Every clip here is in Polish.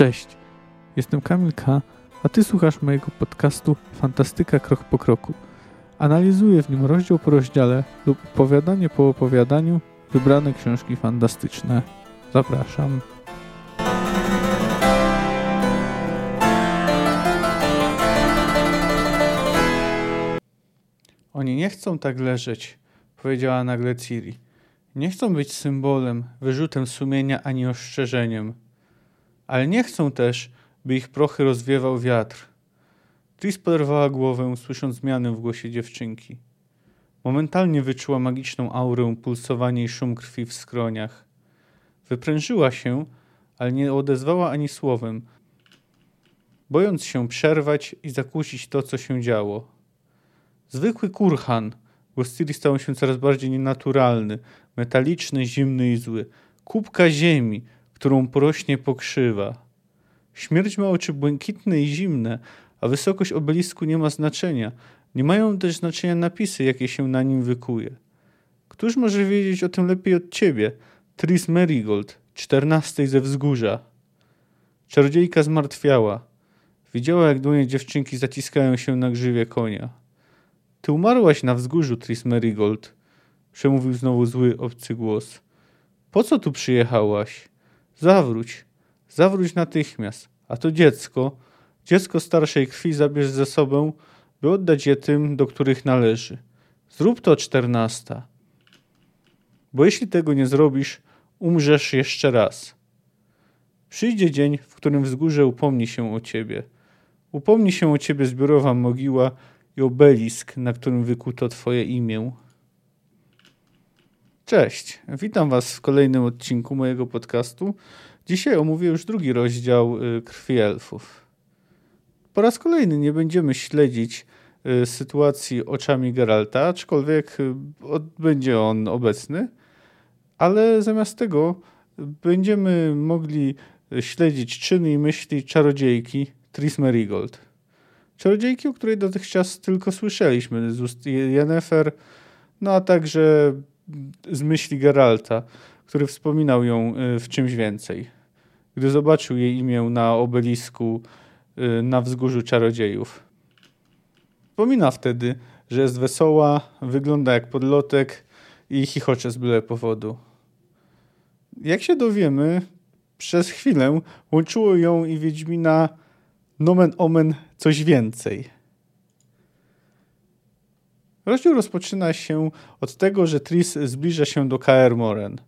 Cześć, jestem Kamil K., a Ty słuchasz mojego podcastu Fantastyka Krok po Kroku. Analizuję w nim rozdział po rozdziale lub opowiadanie po opowiadaniu wybrane książki fantastyczne. Zapraszam. Oni nie chcą tak leżeć, powiedziała nagle Ciri. Nie chcą być symbolem, wyrzutem sumienia ani ostrzeżeniem. Ale nie chcą też, by ich prochy rozwiewał wiatr. Tris poderwała głowę, słysząc zmianę w głosie dziewczynki. Momentalnie wyczuła magiczną aurę, pulsowanie i szum krwi w skroniach. Wyprężyła się, ale nie odezwała ani słowem, bojąc się przerwać i zakłócić to, co się działo. Zwykły kurhan, głos Ciri stał się coraz bardziej nienaturalny, metaliczny, zimny i zły. Kubka ziemi, którą porośnie pokrzywa. Śmierć ma oczy błękitne i zimne, a wysokość obelisku nie ma znaczenia. Nie mają też znaczenia napisy, jakie się na nim wykuje. Któż może wiedzieć o tym lepiej od ciebie? Tris Merigold, czternastej ze wzgórza. Czarodziejka zmartwiała. Widziała, jak dłonie dziewczynki zaciskają się na grzywie konia. Ty umarłaś na wzgórzu, Tris Merigold, przemówił znowu zły, obcy głos. Po co tu przyjechałaś? Zawróć, zawróć natychmiast, a to dziecko, dziecko starszej krwi zabierz ze sobą, by oddać je tym, do których należy. Zrób to czternasta. Bo jeśli tego nie zrobisz, umrzesz jeszcze raz. Przyjdzie dzień, w którym wzgórze upomni się o ciebie. Upomni się o ciebie zbiorowa mogiła i obelisk, na którym wykuto twoje imię. Cześć, witam Was w kolejnym odcinku mojego podcastu. Dzisiaj omówię już drugi rozdział y, Krwi Elfów. Po raz kolejny nie będziemy śledzić y, sytuacji oczami Geralta, aczkolwiek y, będzie on obecny, ale zamiast tego będziemy mogli śledzić czyny i myśli czarodziejki Tris Merigold. Czarodziejki, o której dotychczas tylko słyszeliśmy z ust Yennefer, no a także z myśli Geralta, który wspominał ją y, w czymś więcej. Gdy zobaczył jej imię na obelisku y, na wzgórzu czarodziejów. Wspomina wtedy, że jest wesoła, wygląda jak podlotek i chichocze z byle powodu. Jak się dowiemy, przez chwilę łączyło ją i Wiedźmina nomen omen coś więcej – Rozdział rozpoczyna się od tego, że Tris zbliża się do Kaer Moren.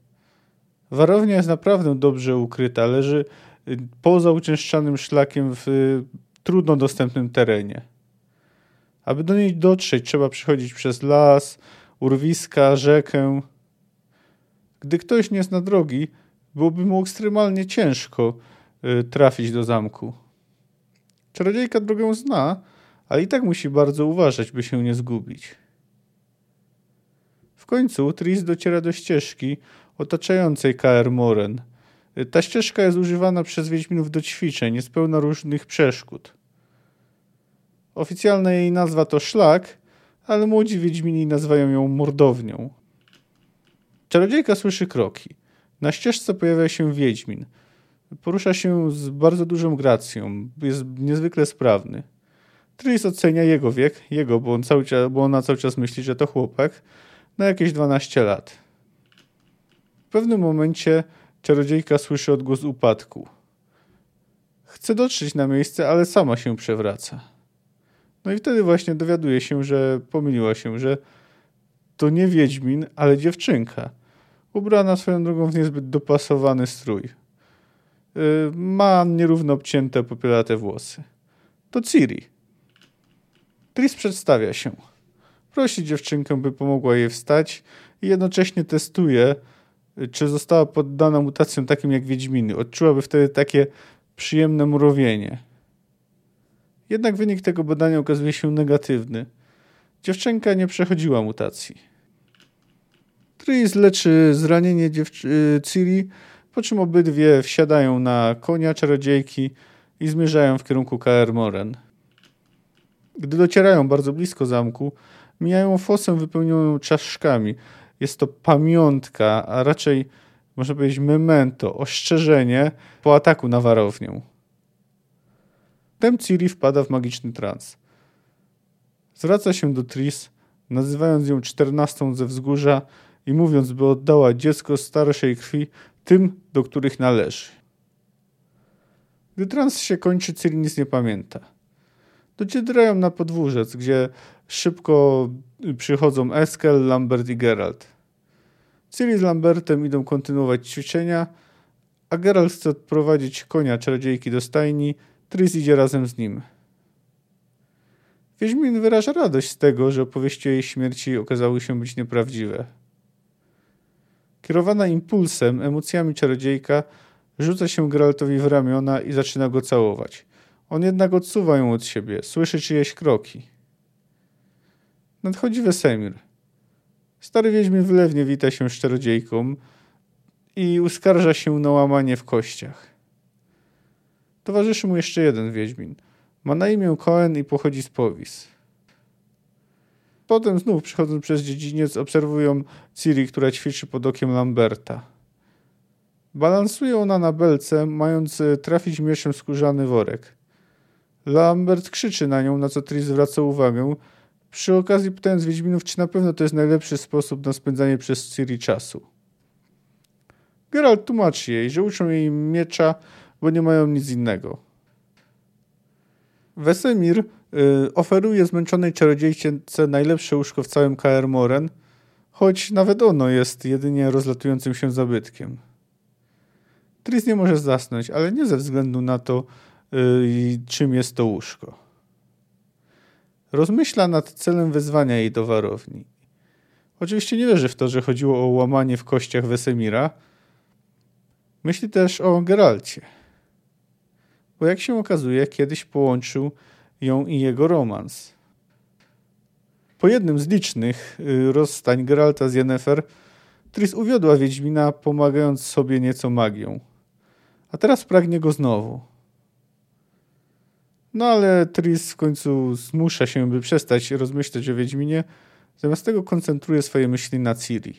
Warownia jest naprawdę dobrze ukryta, leży y, poza uczęszczanym szlakiem w y, trudno dostępnym terenie. Aby do niej dotrzeć, trzeba przechodzić przez las, urwiska, rzekę. Gdy ktoś nie zna drogi, byłoby mu ekstremalnie ciężko y, trafić do zamku. Czarodziejka drogę zna, ale i tak musi bardzo uważać, by się nie zgubić. Końcu Tris dociera do ścieżki otaczającej Kaer Moren. Ta ścieżka jest używana przez Wiedźminów do ćwiczeń, jest pełna różnych przeszkód. Oficjalna jej nazwa to szlak, ale młodzi Wiedźmini nazywają ją mordownią. Czarodziejka słyszy kroki. Na ścieżce pojawia się Wiedźmin. Porusza się z bardzo dużą gracją, jest niezwykle sprawny. Tris ocenia jego wiek, jego, bo, on cały czas, bo ona cały czas myśli, że to chłopak, na jakieś 12 lat. W pewnym momencie czarodziejka słyszy odgłos upadku. Chce dotrzeć na miejsce, ale sama się przewraca. No i wtedy właśnie dowiaduje się, że pomyliła się, że to nie Wiedźmin, ale dziewczynka. Ubrana swoją drogą w niezbyt dopasowany strój. Yy, ma nierówno obcięte popielate włosy. To Ciri. Tris przedstawia się. Prosi dziewczynkę, by pomogła jej wstać i jednocześnie testuje, czy została poddana mutacjom takim jak Wiedźminy. Odczułaby wtedy takie przyjemne mrowienie. Jednak wynik tego badania okazuje się negatywny. Dziewczynka nie przechodziła mutacji. Tris leczy zranienie dziewczy- Ciri, po czym obydwie wsiadają na konia czarodziejki i zmierzają w kierunku Kaer Moren. Gdy docierają bardzo blisko zamku, mijają fosę wypełnioną czaszkami. Jest to pamiątka, a raczej można powiedzieć memento, ostrzeżenie po ataku na warownię. Wtem Ciri wpada w magiczny trans. Zwraca się do Tris, nazywając ją czternastą ze wzgórza i mówiąc, by oddała dziecko starszej krwi tym, do których należy. Gdy trans się kończy, Ciri nic nie pamięta. Docierają na podwórzec, gdzie szybko przychodzą Eskel, Lambert i Geralt. Ciri z Lambertem idą kontynuować ćwiczenia, a Geralt chce odprowadzić konia czarodziejki do stajni, Tris idzie razem z nim. Wiedźmin wyraża radość z tego, że opowieści o jej śmierci okazały się być nieprawdziwe. Kierowana impulsem, emocjami czarodziejka, rzuca się Geraltowi w ramiona i zaczyna go całować. On jednak odsuwa ją od siebie, słyszy czyjeś kroki. Nadchodzi Wesemir. Stary Wiedźmin wylewnie wita się z czarodziejką i uskarża się na łamanie w kościach. Towarzyszy mu jeszcze jeden Wiedźmin. Ma na imię Cohen i pochodzi z Powis. Potem znów przychodząc przez dziedziniec obserwują Ciri, która ćwiczy pod okiem Lamberta. Balansuje ona na belce, mając e, trafić mieczem skórzany worek. Lambert krzyczy na nią, na co Tris zwraca uwagę, przy okazji pytając Wiedźminów, czy na pewno to jest najlepszy sposób na spędzanie przez Ciri czasu. Geralt tłumaczy jej, że uczą jej miecza, bo nie mają nic innego. Wesemir y, oferuje zmęczonej czarodziejce najlepsze łóżko w całym Kaer Moren, choć nawet ono jest jedynie rozlatującym się zabytkiem. Tris nie może zasnąć, ale nie ze względu na to, y, czym jest to łóżko. Rozmyśla nad celem wezwania jej do warowni. Oczywiście nie wierzy w to, że chodziło o łamanie w kościach Wesemira. Myśli też o Geralcie. Bo jak się okazuje, kiedyś połączył ją i jego romans. Po jednym z licznych y, rozstań Geralta z Yennefer, Tris uwiodła Wiedźmina, pomagając sobie nieco magią. A teraz pragnie go znowu. No ale Tris w końcu zmusza się, by przestać rozmyślać o Wiedźminie, zamiast tego koncentruje swoje myśli na Ciri.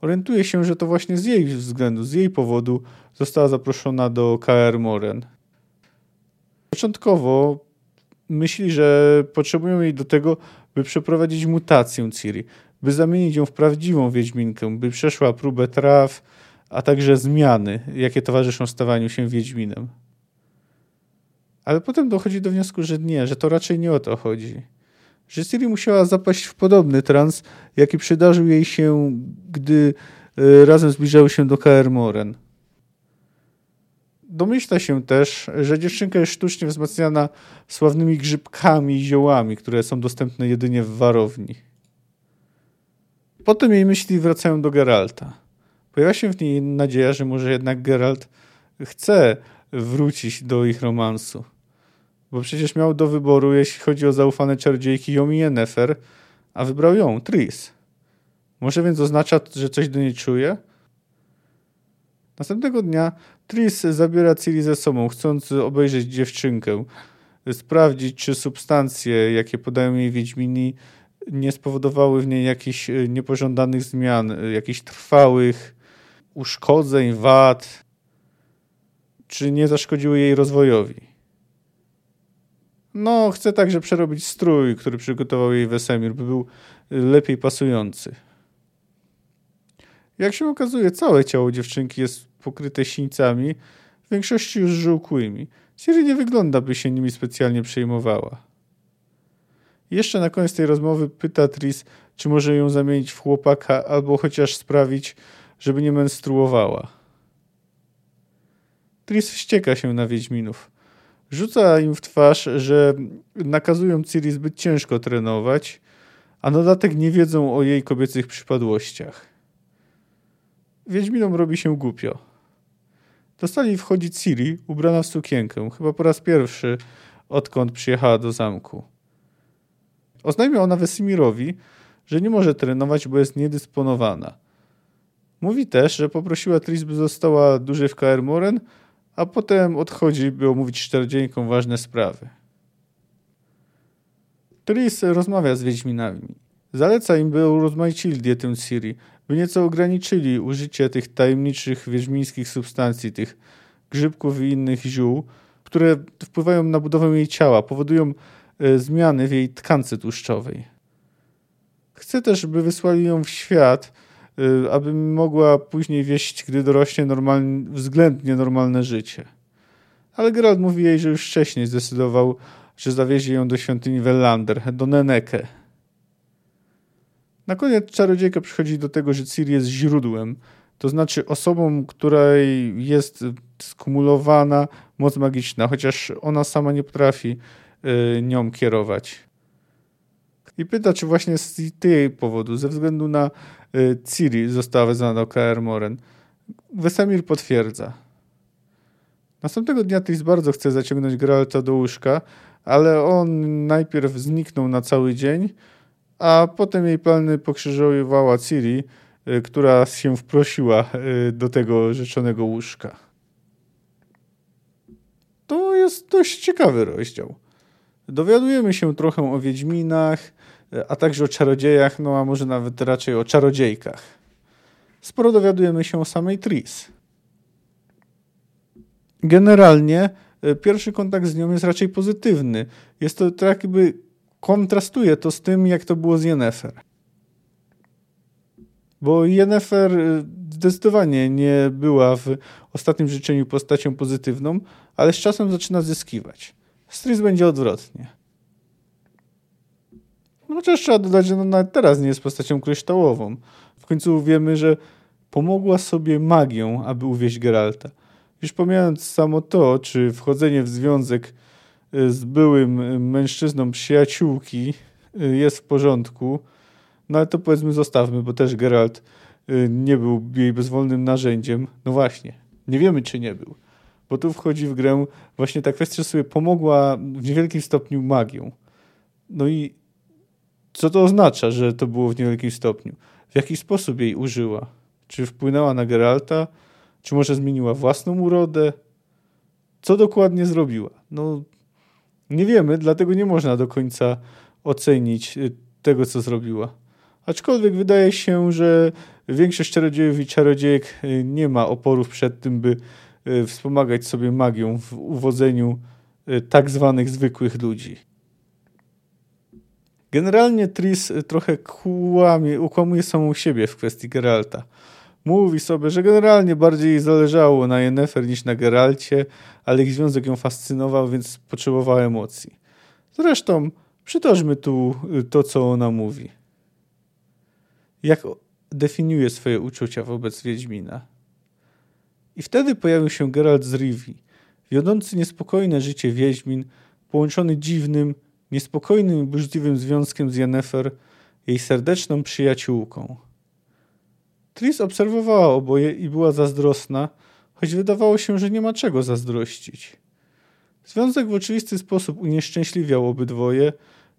Orientuje się, że to właśnie z jej względu, z jej powodu została zaproszona do KR Moren. Początkowo myśli, że potrzebują jej do tego, by przeprowadzić mutację Ciri, by zamienić ją w prawdziwą Wiedźminkę, by przeszła próbę traw, a także zmiany, jakie towarzyszą stawaniu się Wiedźminem. Ale potem dochodzi do wniosku, że nie, że to raczej nie o to chodzi. Że Ciri musiała zapaść w podobny trans, jaki przydarzył jej się, gdy y, razem zbliżały się do KR Moren. Domyśla się też, że dziewczynka jest sztucznie wzmacniana sławnymi grzybkami i ziołami, które są dostępne jedynie w warowni. Potem jej myśli wracają do Geralta. Pojawia się w niej nadzieja, że może jednak Geralt chce wrócić do ich romansu. Bo przecież miał do wyboru, jeśli chodzi o zaufane czarodziejki, ją i Yennefer, a wybrał ją, Tris. Może więc oznacza, że coś do niej czuje? Następnego dnia Tris zabiera Ciri ze sobą, chcąc obejrzeć dziewczynkę, sprawdzić, czy substancje, jakie podają jej Wiedźmini, nie spowodowały w niej jakichś niepożądanych zmian, jakichś trwałych uszkodzeń, wad, czy nie zaszkodziły jej rozwojowi. No, chcę także przerobić strój, który przygotował jej Wesemir, by był lepiej pasujący. Jak się okazuje, całe ciało dziewczynki jest pokryte sińcami, w większości już żółkłymi. Siri nie wygląda, by się nimi specjalnie przejmowała. Jeszcze na koniec tej rozmowy pyta Tris, czy może ją zamienić w chłopaka, albo chociaż sprawić, żeby nie menstruowała. Tris wścieka się na Wiedźminów. Rzuca im w twarz, że nakazują Ciri zbyt ciężko trenować, a dodatek nie wiedzą o jej kobiecych przypadłościach. Wiedźminom robi się głupio. Do sali wchodzi Ciri, ubrana w sukienkę, chyba po raz pierwszy, odkąd przyjechała do zamku. Oznajmia ona Wesimirowi, że nie może trenować, bo jest niedysponowana. Mówi też, że poprosiła Tris, by została dłużej w Kaer Moren, a potem odchodzi, by omówić czterodzieńką ważne sprawy. Tris rozmawia z Wiedźminami. Zaleca im, by urozmaicili dietę Ciri, by nieco ograniczyli użycie tych tajemniczych wiedźmińskich substancji, tych grzybków i innych ziół, które wpływają na budowę jej ciała, powodują e, zmiany w jej tkance tłuszczowej. Chce też, by wysłali ją w świat, aby mogła później wieść, gdy dorośnie normalnie, względnie normalne życie. Ale Geralt mówi jej, że już wcześniej zdecydował, że zawiezie ją do świątyni Wellander, do Neneke. Na koniec czarodziejka przychodzi do tego, że Ciri jest źródłem, to znaczy osobą, której jest skumulowana moc magiczna, chociaż ona sama nie potrafi y, nią kierować. I pyta, czy właśnie z tej powodu, ze względu na y, Ciri została wezwana do Kaer Moren. Wesemir potwierdza. Następnego dnia Tris bardzo chce zaciągnąć Geralta do łóżka, ale on najpierw zniknął na cały dzień, a potem jej plany pokrzyżowała Ciri, y, która się wprosiła y, do tego rzeczonego łóżka. To jest dość ciekawy rozdział. Dowiadujemy się trochę o Wiedźminach, a także o czarodziejach, no a może nawet raczej o czarodziejkach. Sporo dowiadujemy się o samej Tris. Generalnie e, pierwszy kontakt z nią jest raczej pozytywny. Jest to tak jakby kontrastuje to z tym, jak to było z Yennefer. Bo Yennefer e, zdecydowanie nie była w ostatnim życzeniu postacią pozytywną, ale z czasem zaczyna zyskiwać. Stris będzie odwrotnie. No chociaż trzeba dodać, że no teraz nie jest postacią kryształową. W końcu wiemy, że pomogła sobie magią, aby uwieść Geralta. Już pomijając samo to, czy wchodzenie w związek y, z byłym y, mężczyzną przyjaciółki y, jest w porządku, no ale to powiedzmy zostawmy, bo też Geralt nie był jej bezwolnym narzędziem. No właśnie, nie wiemy czy nie był, bo tu wchodzi w grę właśnie ta kwestia, że sobie pomogła w niewielkim stopniu magią. No i co to oznacza, że to było w niewielkim stopniu? W jaki sposób jej użyła? Czy wpłynęła na Geralta? Czy może zmieniła własną urodę? Co dokładnie zrobiła? No, nie wiemy, dlatego nie można do końca ocenić y, tego, co zrobiła. Aczkolwiek wydaje się, że większość czarodziejów i czarodziejek y, nie ma oporów przed tym, by y, wspomagać sobie magią w uwodzeniu tak zwanych zwykłych ludzi. Generalnie Tris trochę kłamie, ukłamuje samą siebie w kwestii Geralta. Mówi sobie, że generalnie bardziej zależało na Yennefer niż na Geralcie, ale ich związek ją fascynował, więc potrzebowała emocji. Zresztą przytoczmy tu y, to, co ona mówi. Jak definiuje swoje uczucia wobec Wiedźmina. I wtedy pojawił się Geralt z Rivi, wiodący niespokojne życie Wiedźmin, połączony dziwnym, niespokojnym i burzliwym związkiem z Yennefer, jej serdeczną przyjaciółką. Tris obserwowała oboje i była zazdrosna, choć wydawało się, że nie ma czego zazdrościć. Związek w oczywisty sposób unieszczęśliwiał obydwoje,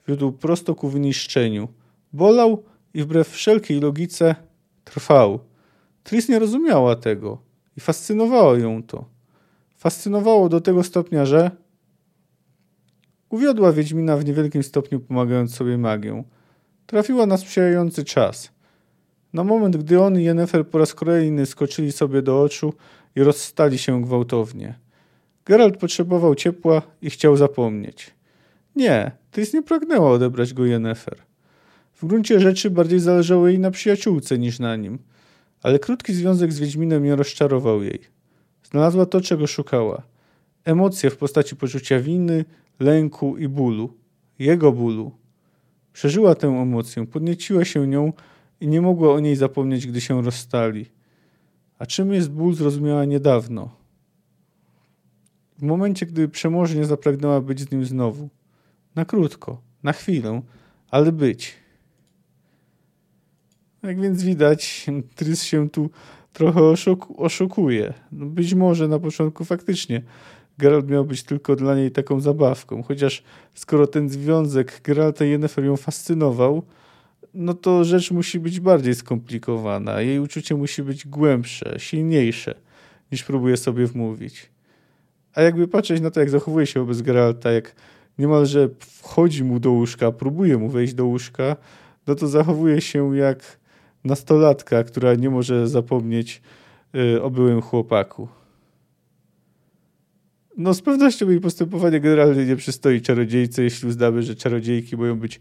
wiódł prosto ku wyniszczeniu. Bolał i wbrew wszelkiej logice trwał. Tris nie rozumiała tego i fascynowało ją to. Fascynowało do tego stopnia, że uwiodła Wiedźmina w niewielkim stopniu pomagając sobie magią. Trafiła na sprzyjający czas – na moment, gdy on i Yennefer po raz kolejny skoczyli sobie do oczu i rozstali się gwałtownie. Geralt potrzebował ciepła i chciał zapomnieć. Nie, Tris nie pragnęła odebrać go Yennefer. W gruncie rzeczy bardziej zależało jej na przyjaciółce niż na nim. Ale krótki związek z Wiedźminem nie rozczarował jej. Znalazła to, czego szukała. Emocje w postaci poczucia winy, lęku i bólu. Jego bólu. Przeżyła tę emocję, podnieciła się nią i nie mogła o niej zapomnieć, gdy się rozstali. A czym jest ból, zrozumiała niedawno. W momencie, gdy przemożnie zapragnęła być z nim znowu. Na krótko, na chwilę, ale być. Jak więc widać, Trys się tu trochę oszuku oszukuje. No być może na początku faktycznie Geralt miał być tylko dla niej taką zabawką, chociaż skoro ten związek Geralta i Yennefer ją fascynował, no to rzecz musi być bardziej skomplikowana. Jej uczucie musi być głębsze, silniejsze, niż próbuje sobie wmówić. A jakby patrzeć na to, jak zachowuje się wobec Geralta, jak niemalże wchodzi mu do łóżka, próbuje mu wejść do łóżka, no to zachowuje się jak nastolatka, która nie może zapomnieć y, o byłym chłopaku. No z pewnością jej postępowanie generalnie nie przystoi czarodziejce, jeśli uznamy, że czarodziejki mają być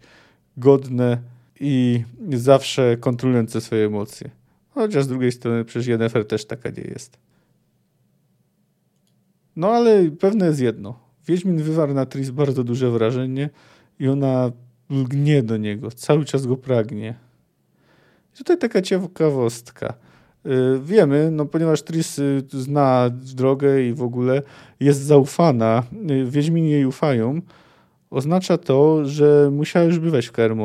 godne i zawsze kontrolujące swoje emocje. Chociaż z drugiej strony przecież Jennifer też taka nie jest. No ale pewne jest jedno. Wiedźmin wywarł na Tris bardzo duże wrażenie i ona lgnie do niego, cały czas go pragnie. I tutaj taka ciekawostka. Y, wiemy, no ponieważ Tris y, zna drogę i w ogóle jest zaufana, y, Wiedźmini jej ufają, oznacza to, że musiała już bywać w Kaer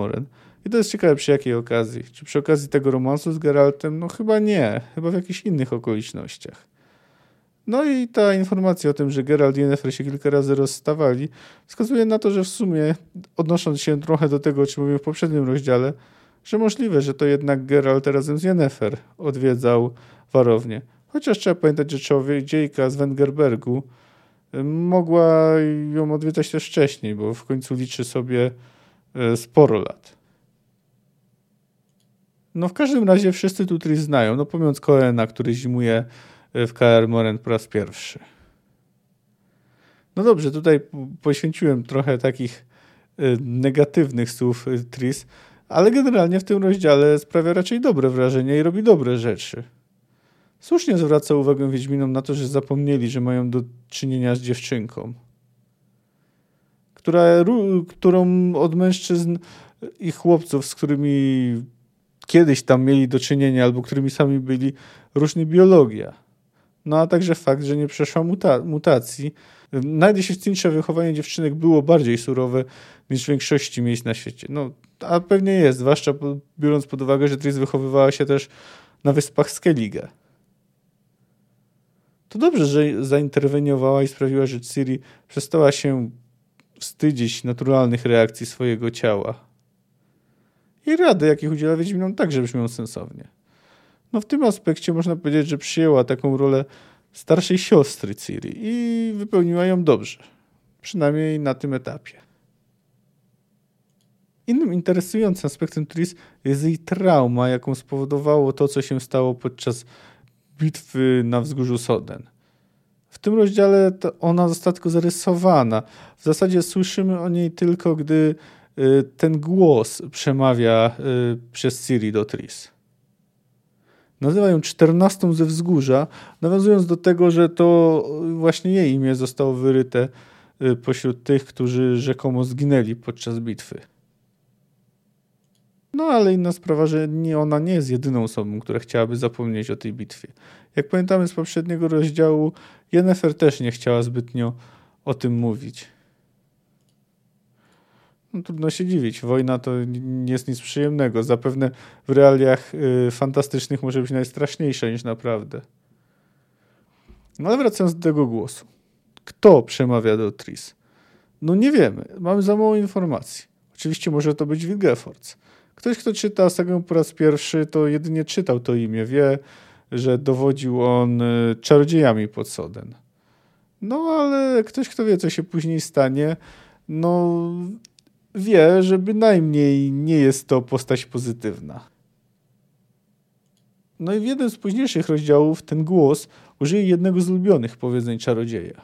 I to jest ciekawe przy jakiej okazji. Czy przy okazji tego romansu z Geraltem? No chyba nie. Chyba w jakichś innych okolicznościach. No i ta informacja o tym, że Geralt i Yennefer się kilka razy rozstawali, wskazuje na to, że w sumie, odnosząc się trochę do tego, o czym mówiłem w poprzednim rozdziale, że możliwe, że to jednak Geralt razem z Yennefer odwiedzał warownię. Chociaż trzeba pamiętać, że człowieka z Wengerbergu mogła ją odwiedzać też wcześniej, bo w końcu liczy sobie e, sporo lat. No w każdym razie wszyscy tutaj znają, no pomijając Koena, który zimuje w KR Moren po raz pierwszy. No dobrze, tutaj poświęciłem trochę takich y, negatywnych słów y, Tris, ale generalnie w tym rozdziale sprawia raczej dobre wrażenie i robi dobre rzeczy. Słusznie zwraca uwagę Wiedźminom na to, że zapomnieli, że mają do czynienia z dziewczynką, która, którą od mężczyzn i chłopców, z którymi kiedyś tam mieli do czynienia albo którymi sami byli, różni biologia no a także fakt, że nie przeszła muta mutacji. Nawet wychowanie dziewczynek było bardziej surowe niż w większości miejsc na świecie. No, a pewnie jest, zwłaszcza biorąc pod uwagę, że Tris wychowywała się też na wyspach Skellige. To dobrze, że zainterweniowała i sprawiła, że Ciri przestała się wstydzić naturalnych reakcji swojego ciała. I rady, jakich udziela Wiedźminom, także brzmią sensownie no w tym aspekcie można powiedzieć, że przyjęła taką rolę starszej siostry Ciri i wypełniła ją dobrze. Przynajmniej na tym etapie. Innym interesującym aspektem Tris jest jej trauma, jaką spowodowało to, co się stało podczas bitwy na wzgórzu Soden. W tym rozdziale ona została zarysowana. W zasadzie słyszymy o niej tylko, gdy y, ten głos przemawia y, przez Ciri do Tris. Nazywa ją czternastą ze wzgórza, nawiązując do tego, że to właśnie jej imię zostało wyryte y, pośród tych, którzy rzekomo zginęli podczas bitwy. No ale inna sprawa, że nie, ona nie jest jedyną osobą, która chciałaby zapomnieć o tej bitwie. Jak pamiętamy z poprzedniego rozdziału, Yennefer też nie chciała zbytnio o tym mówić. No, trudno się dziwić. Wojna to nie jest nic przyjemnego. Zapewne w realiach y, fantastycznych może być najstraszniejsza niż naprawdę. No ale wracając do tego głosu. Kto przemawia do Tris? No nie wiemy. Mamy za mało informacji. Oczywiście może to być Wilgefortz. Ktoś, kto czyta sagę po raz pierwszy, to jedynie czytał to imię. Wie, że dowodził on y, czarodziejami pod Soden. No ale ktoś, kto wie, co się później stanie, no wie, że bynajmniej nie jest to postać pozytywna. No i w jednym z późniejszych rozdziałów ten głos użyje jednego z ulubionych powiedzeń czarodzieja.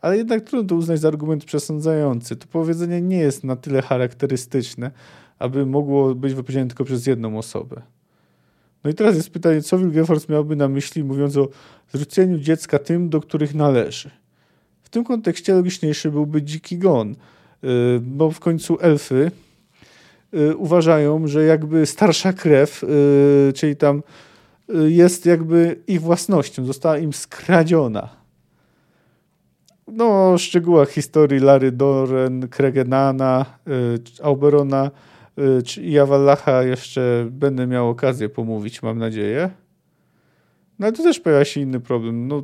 Ale jednak trudno to uznać za argument przesądzający. To powiedzenie nie jest na tyle charakterystyczne, aby mogło być wypowiedziane tylko przez jedną osobę. No i teraz jest pytanie, co Wilgefortz miałby na myśli, mówiąc o zwróceniu dziecka tym, do których należy. W tym kontekście logiczniejszy byłby dziki gon – bo w końcu elfy y, uważają, że jakby starsza krew, y, czyli tam jest jakby ich własnością, została im skradziona. No, o szczegółach historii Lary Doren, Kregenana, Auberona czy Jawalacha jeszcze będę miał okazję pomówić, mam nadzieję. No ale tu też pojawia się inny problem. No,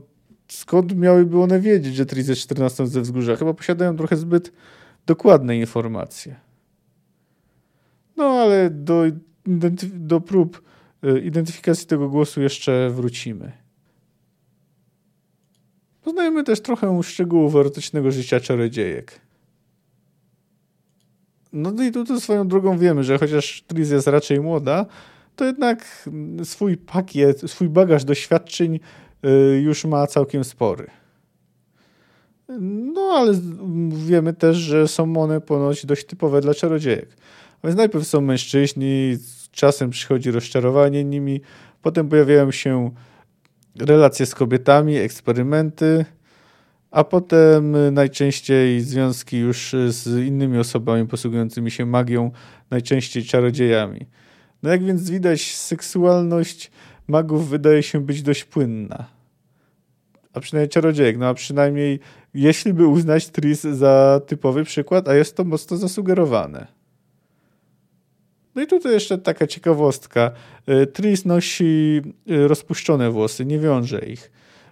skąd miałyby one wiedzieć, że Tris jest 14 ze wzgórza? Chyba posiadają trochę zbyt dokładne informacje. No ale do, do prób y, identyfikacji tego głosu jeszcze wrócimy. Poznajemy też trochę szczegółów erotycznego życia czarodziejek. No i tu swoją drogą wiemy, że chociaż Tris jest raczej młoda, to jednak swój pakiet, swój bagaż doświadczeń y, już ma całkiem spory. No, ale wiemy też, że są one ponoć dość typowe dla czarodziejek. A więc najpierw są mężczyźni, czasem przychodzi rozczarowanie nimi, potem pojawiają się relacje z kobietami, eksperymenty, a potem najczęściej związki już z innymi osobami posługującymi się magią, najczęściej czarodziejami. No jak więc widać, seksualność magów wydaje się być dość płynna. A przynajmniej czarodziejek, no a przynajmniej jeśli by uznać Tris za typowy przykład, a jest to mocno zasugerowane. No i tutaj jeszcze taka ciekawostka. E, Tris nosi e, rozpuszczone włosy, nie wiąże ich.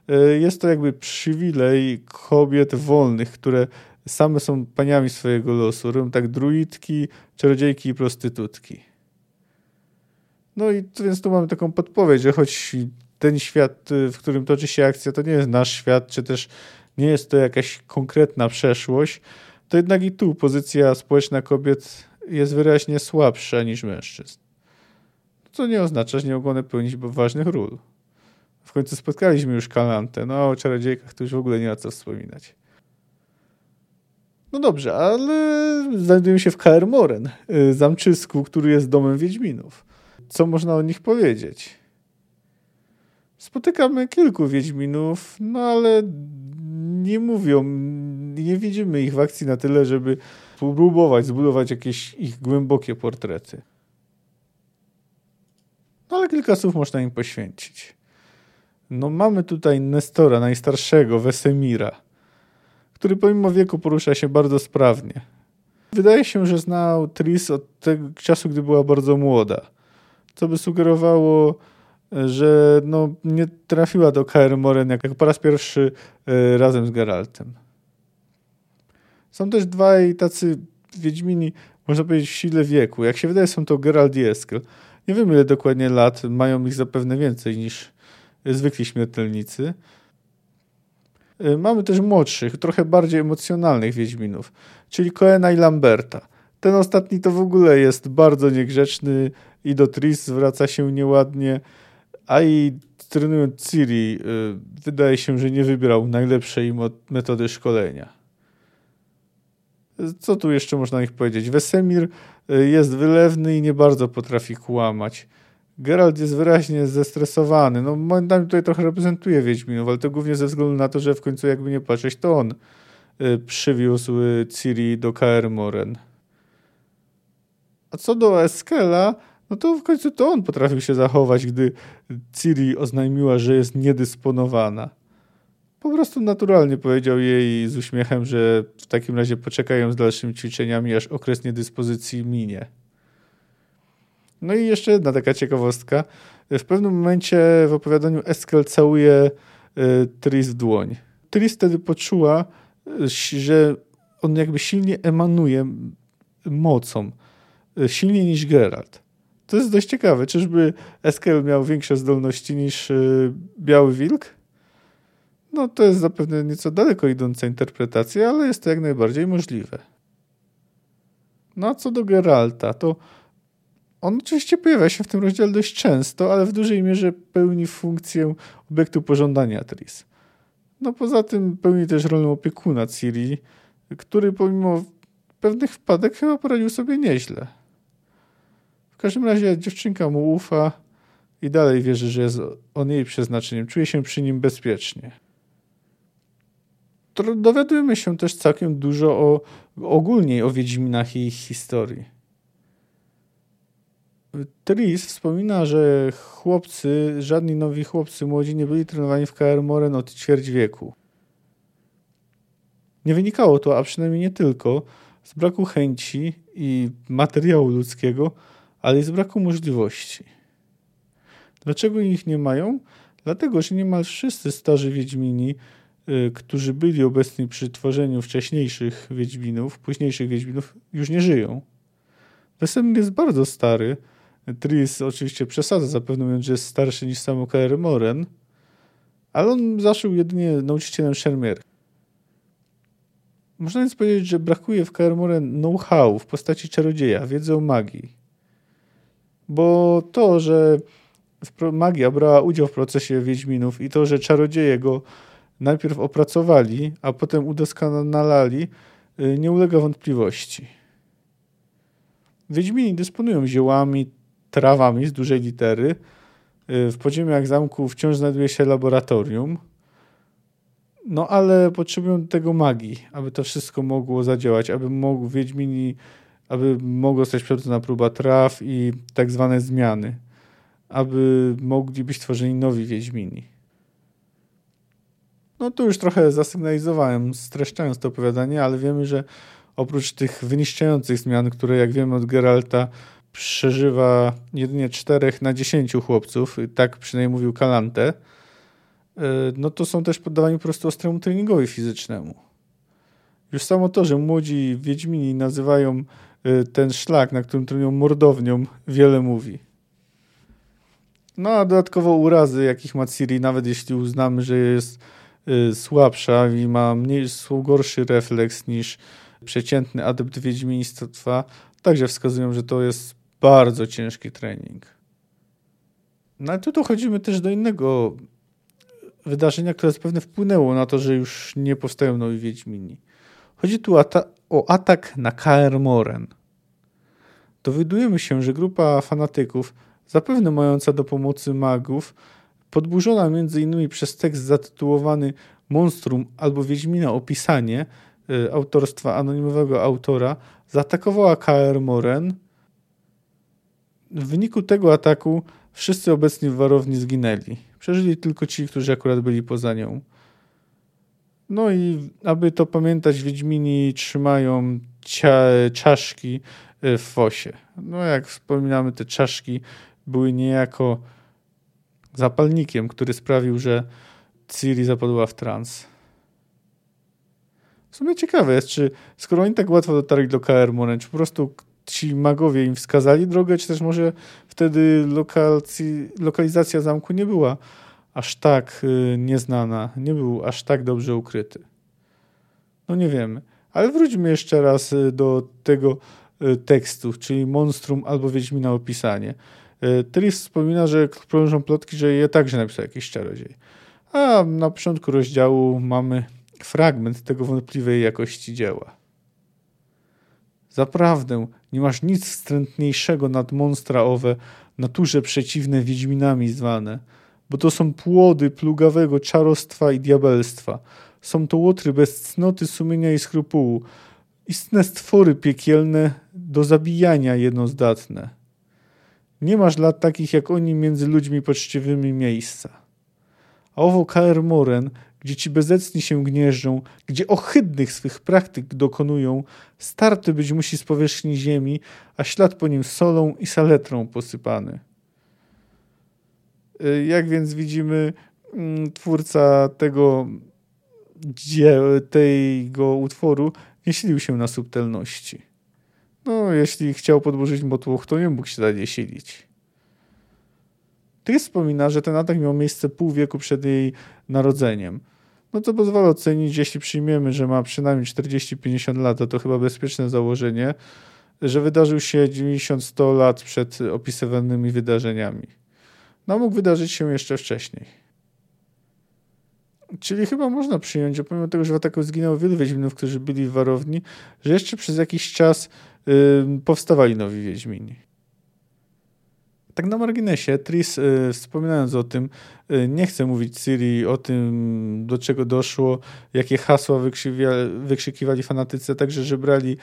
E, jest to jakby przywilej kobiet wolnych, które same są paniami swojego losu. Robią tak druidki, czarodziejki i prostytutki. No i więc tu mamy taką podpowiedź, że choć ten świat, w którym toczy się akcja, to nie jest nasz świat, czy też nie jest to jakaś konkretna przeszłość, to jednak i tu pozycja społeczna kobiet jest wyraźnie słabsza niż mężczyzn. Co nie oznacza, że nie mogą one pełnić ważnych ról. W końcu spotkaliśmy już Kalantę, no a o czarodziejkach to już w ogóle nie ma co wspominać. No dobrze, ale znajdujemy się w Kaer Moren, y, zamczysku, który jest domem Wiedźminów. Co można o nich powiedzieć? Spotykamy kilku Wiedźminów, no ale nie mówią, nie widzimy ich w akcji na tyle, żeby próbować zbudować jakieś ich głębokie portrety. No ale kilka słów można im poświęcić. No mamy tutaj Nestora, najstarszego, Wesemira, który pomimo wieku porusza się bardzo sprawnie. Wydaje się, że znał Tris od tego czasu, gdy była bardzo młoda, co by sugerowało, że no, nie trafiła do Kaer Moren jak, jak po raz pierwszy y, razem z Geraltem. Są też dwaj tacy Wiedźmini, można powiedzieć, w sile wieku. Jak się wydaje, są to Geralt i Eskel. Nie wiem, ile dokładnie lat, mają ich zapewne więcej niż zwykli śmiertelnicy. Y, mamy też młodszych, trochę bardziej emocjonalnych Wiedźminów, czyli Koena i Lamberta. Ten ostatni to w ogóle jest bardzo niegrzeczny i do Tris zwraca się nieładnie, a i trenując Ciri, y, wydaje się, że nie wybrał najlepszej metody szkolenia. Co tu jeszcze można ich powiedzieć? Wesemir y, jest wylewny i nie bardzo potrafi kłamać. Geralt jest wyraźnie zestresowany. No, momentami tutaj trochę reprezentuje Wiedźminów, ale to głównie ze względu na to, że w końcu jakby nie patrzeć, to on y, przywiózł Ciri do Kaer Moren. A co do Eskela, no to w końcu to on potrafił się zachować, gdy Ciri oznajmiła, że jest niedysponowana. Po prostu naturalnie powiedział jej z uśmiechem, że w takim razie poczekają z dalszymi ćwiczeniami, aż okres niedyspozycji minie. No i jeszcze jedna taka ciekawostka. W pewnym momencie w opowiadaniu Eskel całuje y, Tris w dłoń. Tris wtedy poczuła, że on jakby silnie emanuje mocą. Y, silniej niż Geralt. To jest dość ciekawe. Czyżby Eskel miał większe zdolności niż y, Biały Wilk? No to jest zapewne nieco daleko idąca interpretacja, ale jest to jak najbardziej możliwe. No a co do Geralta, to on oczywiście pojawia się w tym rozdziale dość często, ale w dużej mierze pełni funkcję obiektu pożądania Tris. No poza tym pełni też rolę opiekuna Ciri, który pomimo pewnych wpadek chyba poradził sobie nieźle. W każdym razie dziewczynka mu ufa i dalej wierzy, że jest on jej przeznaczeniem. Czuje się przy nim bezpiecznie dowiadujemy się też całkiem dużo o, ogólnie o Wiedźminach i ich historii. Tris wspomina, że chłopcy, żadni nowi chłopcy młodzi nie byli trenowani w KR Moren od ćwierć wieku. Nie wynikało to, a przynajmniej nie tylko, z braku chęci i materiału ludzkiego, ale z braku możliwości. Dlaczego ich nie mają? Dlatego, że niemal wszyscy starzy Wiedźmini Y, którzy byli obecni przy tworzeniu wcześniejszych Wiedźminów, późniejszych Wiedźminów, już nie żyją. Wesemir jest bardzo stary. Tris oczywiście przesadza, zapewne mówiąc, że jest starszy niż sam Kaer Moren, ale on zaszył jedynie nauczycielem Shermier. Można więc powiedzieć, że brakuje w Kaer Moren know-how w postaci czarodzieja, wiedzy o magii. Bo to, że magia brała udział w procesie Wiedźminów i to, że czarodzieje go najpierw opracowali, a potem udoskonalali, y, nie ulega wątpliwości. Wiedźmini dysponują ziołami, trawami z dużej litery. Y, w podziemiach zamku wciąż znajduje się laboratorium. No ale potrzebują tego magii, aby to wszystko mogło zadziałać, aby mógł Wiedźmini, aby mogła zostać przeprowadzona próba traw i tak zwane zmiany, aby mogli być tworzeni nowi Wiedźmini. No tu już trochę zasygnalizowałem, streszczając to opowiadanie, ale wiemy, że oprócz tych wyniszczających zmian, które jak wiemy od Geralta przeżywa jedynie 4 na 10 chłopców, tak przynajmniej mówił Kalante, e, no to są też poddawani po prostu ostremu treningowi fizycznemu. Już samo to, że młodzi Wiedźmini nazywają ten szlak, na którym trenują mordownią, wiele mówi. No a dodatkowo urazy, jakich ma Ciri, nawet jeśli uznamy, że jest Y, słabsza i ma mniej, gorszy refleks niż przeciętny adept wiedźmiństwa, także wskazują, że to jest bardzo ciężki trening. No ale tu dochodzimy też do innego wydarzenia, które zapewne wpłynęło na to, że już nie powstają nowi Wiedźmini. Chodzi tu o atak na Kaer Moren. Dowiadujemy się, że grupa fanatyków, zapewne mająca do pomocy magów, podburzona m.in. przez tekst zatytułowany Monstrum albo Wiedźmina opisanie y, autorstwa anonimowego autora, zaatakowała KR Moren. W wyniku tego ataku wszyscy obecni w warowni zginęli. Przeżyli tylko ci, którzy akurat byli poza nią. No i aby to pamiętać, Wiedźmini trzymają czaszki y, w fosie. No jak wspominamy, te czaszki były niejako zapalnikiem, który sprawił, że Ciri zapadła w trans. W sumie ciekawe jest, czy skoro oni tak łatwo dotarli do KR Moren, czy po prostu ci magowie im wskazali drogę, czy też może wtedy lokalizacja zamku nie była aż tak y, nieznana, nie był aż tak dobrze ukryty. No nie wiemy. Ale wróćmy jeszcze raz y, do tego y, tekstu, czyli monstrum albo Wiedźmina opisanie. Tris wspomina, że krążą plotki, że je także napisał jakiś czarodziej. A na początku rozdziału mamy fragment tego wątpliwej jakości dzieła. Zaprawdę nie masz nic wstrętniejszego nad monstra owe, naturze przeciwne wiedźminami zwane, bo to są płody plugawego czarostwa i diabelstwa. Są to łotry bez cnoty sumienia i skrupułu, istne stwory piekielne do zabijania jednozdatne. Nie masz dla takich jak oni między ludźmi poczciwymi miejsca. A owo Kaer Moren, gdzie ci bezecni się gnieżdżą, gdzie ohydnych swych praktyk dokonują, starty być musi z powierzchni ziemi, a ślad po nim solą i saletrą posypany. Y, jak więc widzimy, mm, twórca tego, tego utworu nie silił się na subtelności. No, jeśli chciał podburzyć motłoch, to nie mógł się dalej silić. Ty wspomina, że ten atak miał miejsce pół wieku przed jej narodzeniem. No to pozwala ocenić, jeśli przyjmiemy, że ma przynajmniej 40-50 lat, to chyba bezpieczne założenie, że wydarzył się 90-100 lat przed opisywanymi wydarzeniami. No mógł wydarzyć się jeszcze wcześniej. Czyli chyba można przyjąć, pomimo tego, że w ataku zginęło wielu Wiedźminów, którzy byli w warowni, że jeszcze przez jakiś czas powstawali nowi Wiedźmini. Tak na marginesie, Tris, y, wspominając o tym, y, nie chce mówić Ciri o tym, do czego doszło, jakie hasła wykrzykiwali fanatycy, także że brali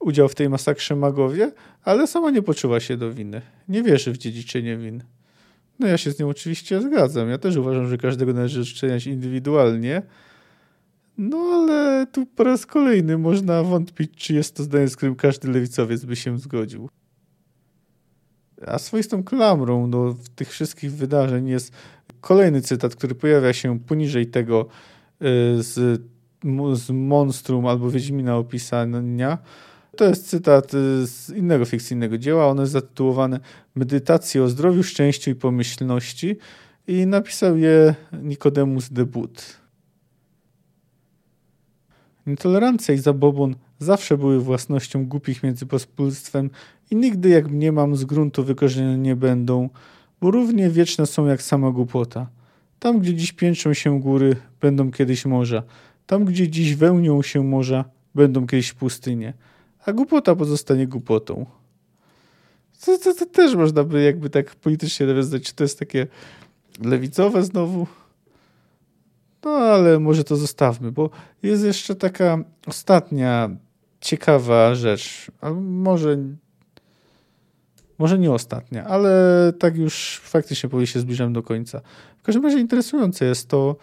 udział w tej masakrze magowie, ale sama nie poczuła się do winy. Nie wierzy w dziedziczenie win. No ja się z nią oczywiście zgadzam. Ja też uważam, że każdego należy odczyniać indywidualnie, no ale tu po raz kolejny można wątpić, czy jest to zdanie, z którym każdy lewicowiec by się zgodził. A swoistą klamrą do tych wszystkich wydarzeń jest kolejny cytat, który pojawia się poniżej tego y, z, z Monstrum albo Wiedźmina opisania. To jest cytat y, z innego fikcyjnego dzieła. Ono jest zatytułowane Medytacje o zdrowiu, szczęściu i pomyślności i napisał je Nikodemus de But. Nietolerancja i zabobon zawsze były własnością głupich między pospólstwem i nigdy, jak mniemam, z gruntu wykorzenione nie będą, bo równie wieczne są jak sama głupota. Tam, gdzie dziś piętrzą się góry, będą kiedyś morza. Tam, gdzie dziś wełnią się morza, będą kiedyś pustynie. A głupota pozostanie głupotą. To, to, to też można by jakby tak politycznie nawiązać, czy to jest takie lewicowe znowu. No ale może to zostawmy, bo jest jeszcze taka ostatnia ciekawa rzecz, a może może nie ostatnia, ale tak już faktycznie powoli się zbliżam do końca. W każdym razie interesujące jest to,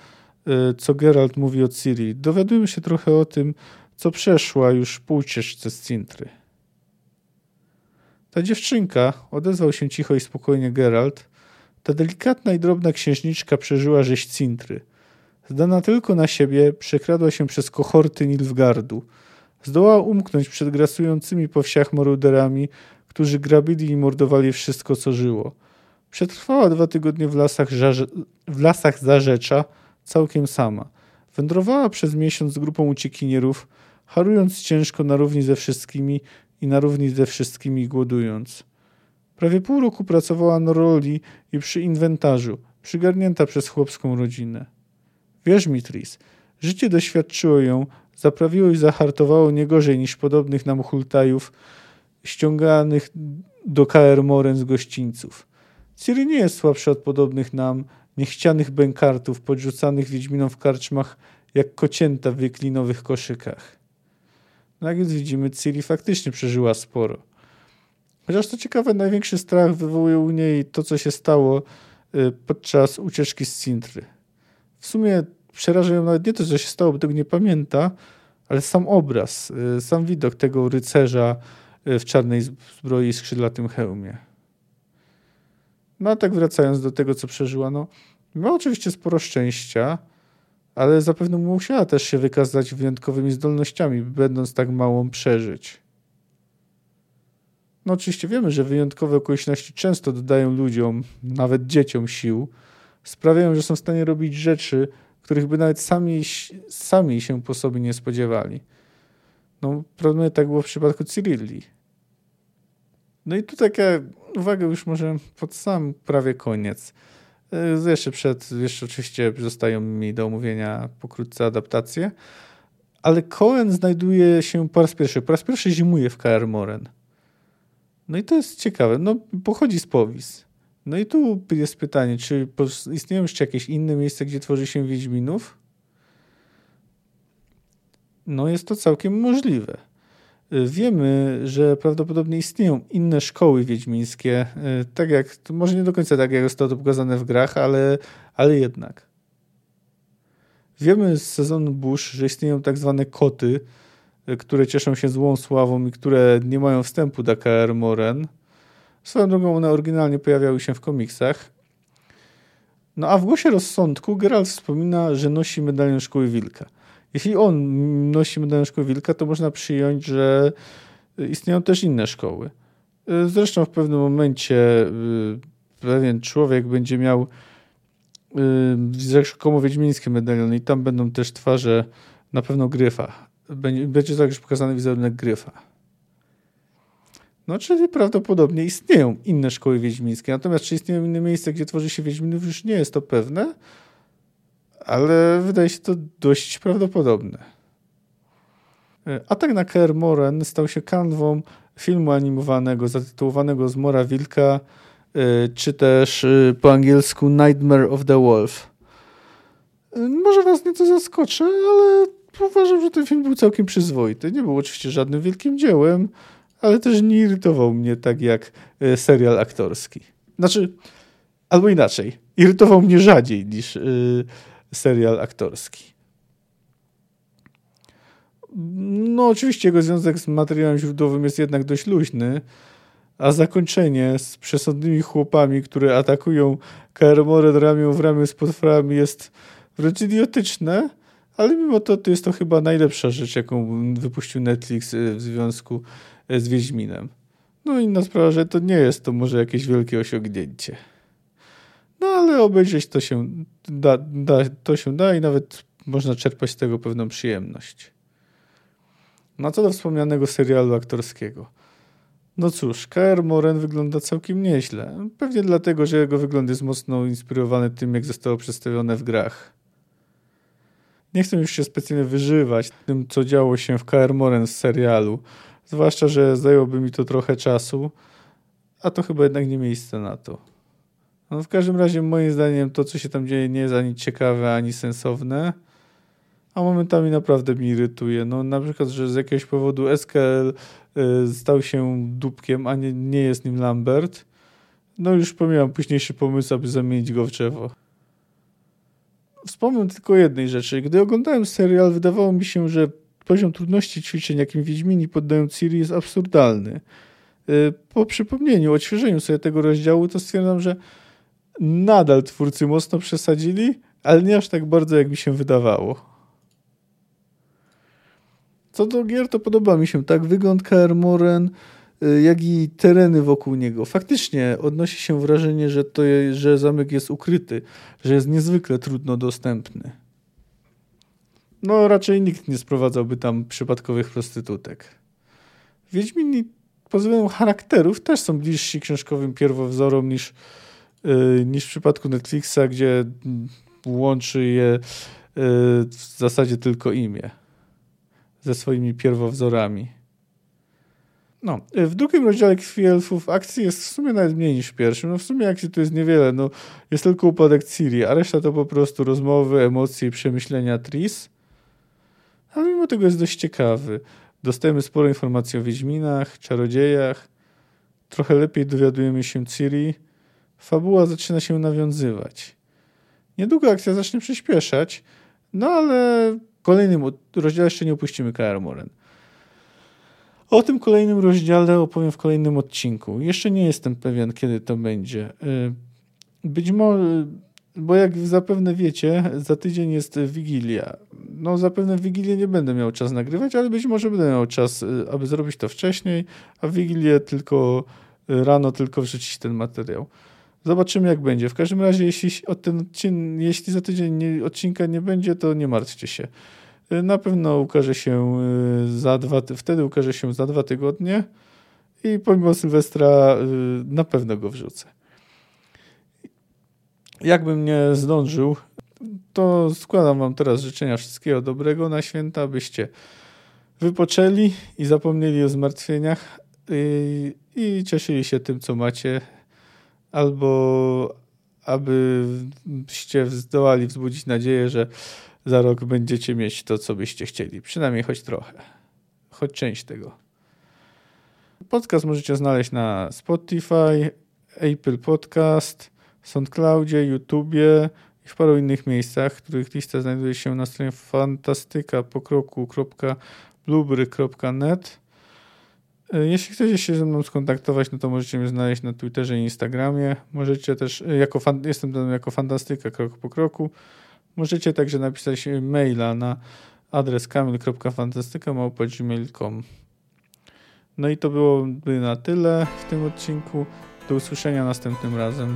y, co Geralt mówi o Ciri. Dowiadujemy się trochę o tym, co przeszła już po ucieczce z Cintry. Ta dziewczynka, odezwał się cicho i spokojnie Geralt, ta delikatna i drobna księżniczka przeżyła rzeź Cintry. Zdana tylko na siebie, przekradła się przez kohorty Nilfgardu. Zdołała umknąć przed grasującymi po wsiach moruderami, którzy grabili i mordowali wszystko, co żyło. Przetrwała dwa tygodnie w lasach, w lasach Zarzecza, całkiem sama. Wędrowała przez miesiąc z grupą uciekinierów, harując ciężko na równi ze wszystkimi i na równi ze wszystkimi głodując. Prawie pół roku pracowała na roli i przy inwentarzu, przygarnięta przez chłopską rodzinę. Wierz mi, Tris, życie doświadczyło ją, zaprawiło i zahartowało nie gorzej niż podobnych nam hultajów, ściąganych do KR Moren z gościńców. Ciri nie jest słabsza od podobnych nam, niechcianych bękartów podrzucanych Wiedźminom w karczmach jak kocięta w wyklinowych koszykach. No jak widzimy, Ciri faktycznie przeżyła sporo. Chociaż to ciekawe, największy strach wywołuje u niej to, co się stało y, podczas ucieczki z Cintry. W sumie przeraża ją nawet nie to, co się stało, bo tego nie pamięta, ale sam obraz, y, sam widok tego rycerza y, w czarnej zbroi i skrzydlatym hełmie. No a tak wracając do tego, co przeżyła, no miała oczywiście sporo szczęścia, ale zapewne musiała też się wykazać wyjątkowymi zdolnościami, będąc tak małą przeżyć. No oczywiście wiemy, że wyjątkowe okoliczności często dodają ludziom, nawet dzieciom sił, sprawiają, że są w stanie robić rzeczy, których by nawet sami, sami się po sobie nie spodziewali. No, prawdopodobnie tak było w przypadku Cyrilli. No i tu taka uwaga już może pod sam prawie koniec. E, jeszcze przed, jeszcze oczywiście zostają mi do omówienia pokrótce adaptacje, ale Cohen znajduje się po raz pierwszy, po raz pierwszy zimuje w KR Moren. No i to jest ciekawe. No, pochodzi z Powis. No i tu jest pytanie, czy istnieją jeszcze jakieś inne miejsca, gdzie tworzy się Wiedźminów? No jest to całkiem możliwe. Wiemy, że prawdopodobnie istnieją inne szkoły wiedźmińskie, tak jak, może nie do końca tak, jak zostało to pokazane w grach, ale, ale jednak. Wiemy z sezonu Bush, że istnieją tak zwane koty, które cieszą się złą sławą i które nie mają wstępu do KR Moren. Swoją drogą one oryginalnie pojawiały się w komiksach. No a w głosie rozsądku Geralt wspomina, że nosi medalion Szkoły Wilka. Jeśli on nosi medalion Szkoły Wilka, to można przyjąć, że istnieją też inne szkoły. Zresztą w pewnym momencie y, pewien człowiek będzie miał rzekomo wiedźmińskie medaliony i tam będą też twarze na pewno Gryfa. Będzie, będzie także pokazany wizerunek Gryfa. No, czyli prawdopodobnie istnieją inne szkoły wiedźmińskie. Natomiast czy istnieją inne miejsca, gdzie tworzy się wiedźminów, już nie jest to pewne, ale wydaje się to dość prawdopodobne. E, Atak na Kaer Moren stał się kanwą filmu animowanego zatytułowanego Zmora Wilka, e, czy też e, po angielsku Nightmare of the Wolf. Może was nieco zaskoczę, ale uważam, że ten film był całkiem przyzwoity. Nie był oczywiście żadnym wielkim dziełem, ale też nie irytował mnie tak jak e, serial aktorski. Znaczy, albo inaczej, irytował mnie rzadziej niż serial aktorski. No, oczywiście jego związek z materiałem źródłowym jest jednak dość luźny, a zakończenie z przesądnymi chłopami, które atakują Kaeromored ramię w ramię z potworami jest wręcz idiotyczne, ale mimo to, to jest to chyba najlepsza rzecz, jaką wypuścił Netflix e, w związku z Wiedźminem. No inna sprawa, że to nie jest to może jakieś wielkie osiągnięcie. No ale obejrzeć to się da, da, to się da i nawet można czerpać z tego pewną przyjemność. No co do wspomnianego serialu aktorskiego. No cóż, KR Moren wygląda całkiem nieźle. Pewnie dlatego, że jego wygląd jest mocno inspirowany tym, jak zostało przedstawione w grach. Nie chcę już się specjalnie wyżywać tym, co działo się w KR Moren z serialu. Zwłaszcza, że zajęłoby mi to trochę czasu, a to chyba jednak nie miejsce na to. No w każdym razie, moim zdaniem, to, co się tam dzieje, nie jest ani ciekawe, ani sensowne, a momentami naprawdę mnie irytuje. No na przykład, że z jakiegoś powodu SKL y, stał się dupkiem, a nie, nie jest nim Lambert. No już pomijam późniejszy pomysł, aby zamienić go w drzewo. Wspomnę tylko jednej rzeczy. Gdy oglądałem serial, wydawało mi się, że poziom trudności ćwiczeń, jakim Wiedźmini poddają Ciri, jest absurdalny. Y, po przypomnieniu, odświeżeniu sobie tego rozdziału, to stwierdzam, że nadal twórcy mocno przesadzili, ale nie aż tak bardzo, jak mi się wydawało. Co do gier, to podoba mi się tak wygląd KR Moren, y, jak i tereny wokół niego. Faktycznie odnosi się wrażenie, że, to, że zamek jest ukryty, że jest niezwykle trudno dostępny. No, raczej nikt nie sprowadzałby tam przypadkowych prostytutek. Wiedźmini pod względem charakterów też są bliżsi książkowym pierwowzorom niż, niż w przypadku Netflixa, gdzie łączy je yy, w zasadzie tylko imię ze swoimi pierwowzorami. No, w drugim rozdziale Krwi Elfów akcji jest w sumie nawet mniej niż w pierwszym. No w sumie akcji tu jest niewiele. No, jest tylko upadek Ciri, a reszta to po prostu rozmowy, emocje i przemyślenia Tris. Ale mimo tego jest dość ciekawy. Dostajemy sporo informacji o Wiedźminach, czarodziejach. Trochę lepiej dowiadujemy się Ciri. Fabuła zaczyna się nawiązywać. Niedługo akcja zacznie przyspieszać, no ale w kolejnym rozdziale jeszcze nie opuścimy KR Moren. O tym kolejnym rozdziale opowiem w kolejnym odcinku. Jeszcze nie jestem pewien, kiedy to będzie. Y, być może, bo jak zapewne wiecie, za tydzień jest Wigilia. No, zapewne w Wigilię nie będę miał czas nagrywać, ale być może będę miał czas, y, aby zrobić to wcześniej, a w Wigilię tylko y, rano tylko wrzucić ten materiał. Zobaczymy, jak będzie. W każdym razie, jeśli, ten odcinek, jeśli za tydzień nie, odcinka nie będzie, to nie martwcie się. Y, na pewno ukaże się y, za dwa, wtedy ukaże się za dwa tygodnie i pomimo Sylwestra y, na pewno go wrzucę. Jakbym nie zdążył, to składam Wam teraz życzenia wszystkiego dobrego na święta, byście wypoczęli i zapomnieli o zmartwieniach i, i cieszyli się tym, co macie albo abyście zdołali wzbudzić nadzieję, że za rok będziecie mieć to, co byście chcieli. Przynajmniej choć trochę. Choć część tego. Podcast możecie znaleźć na Spotify, Apple Podcast, SoundCloudzie, YouTubie i w paru innych miejscach, których lista znajduje się na stronie fantastykapokroku.blueberry.net. E, jeśli chcecie się ze mną skontaktować, no to możecie mnie znaleźć na Twitterze i Instagramie. Możecie też, e, jako fan, jestem tam jako fantastyka krok po kroku. Możecie także napisać maila na adres kamil.fantastyka.gmail.com No i to byłoby na tyle w tym odcinku. Do usłyszenia następnym razem.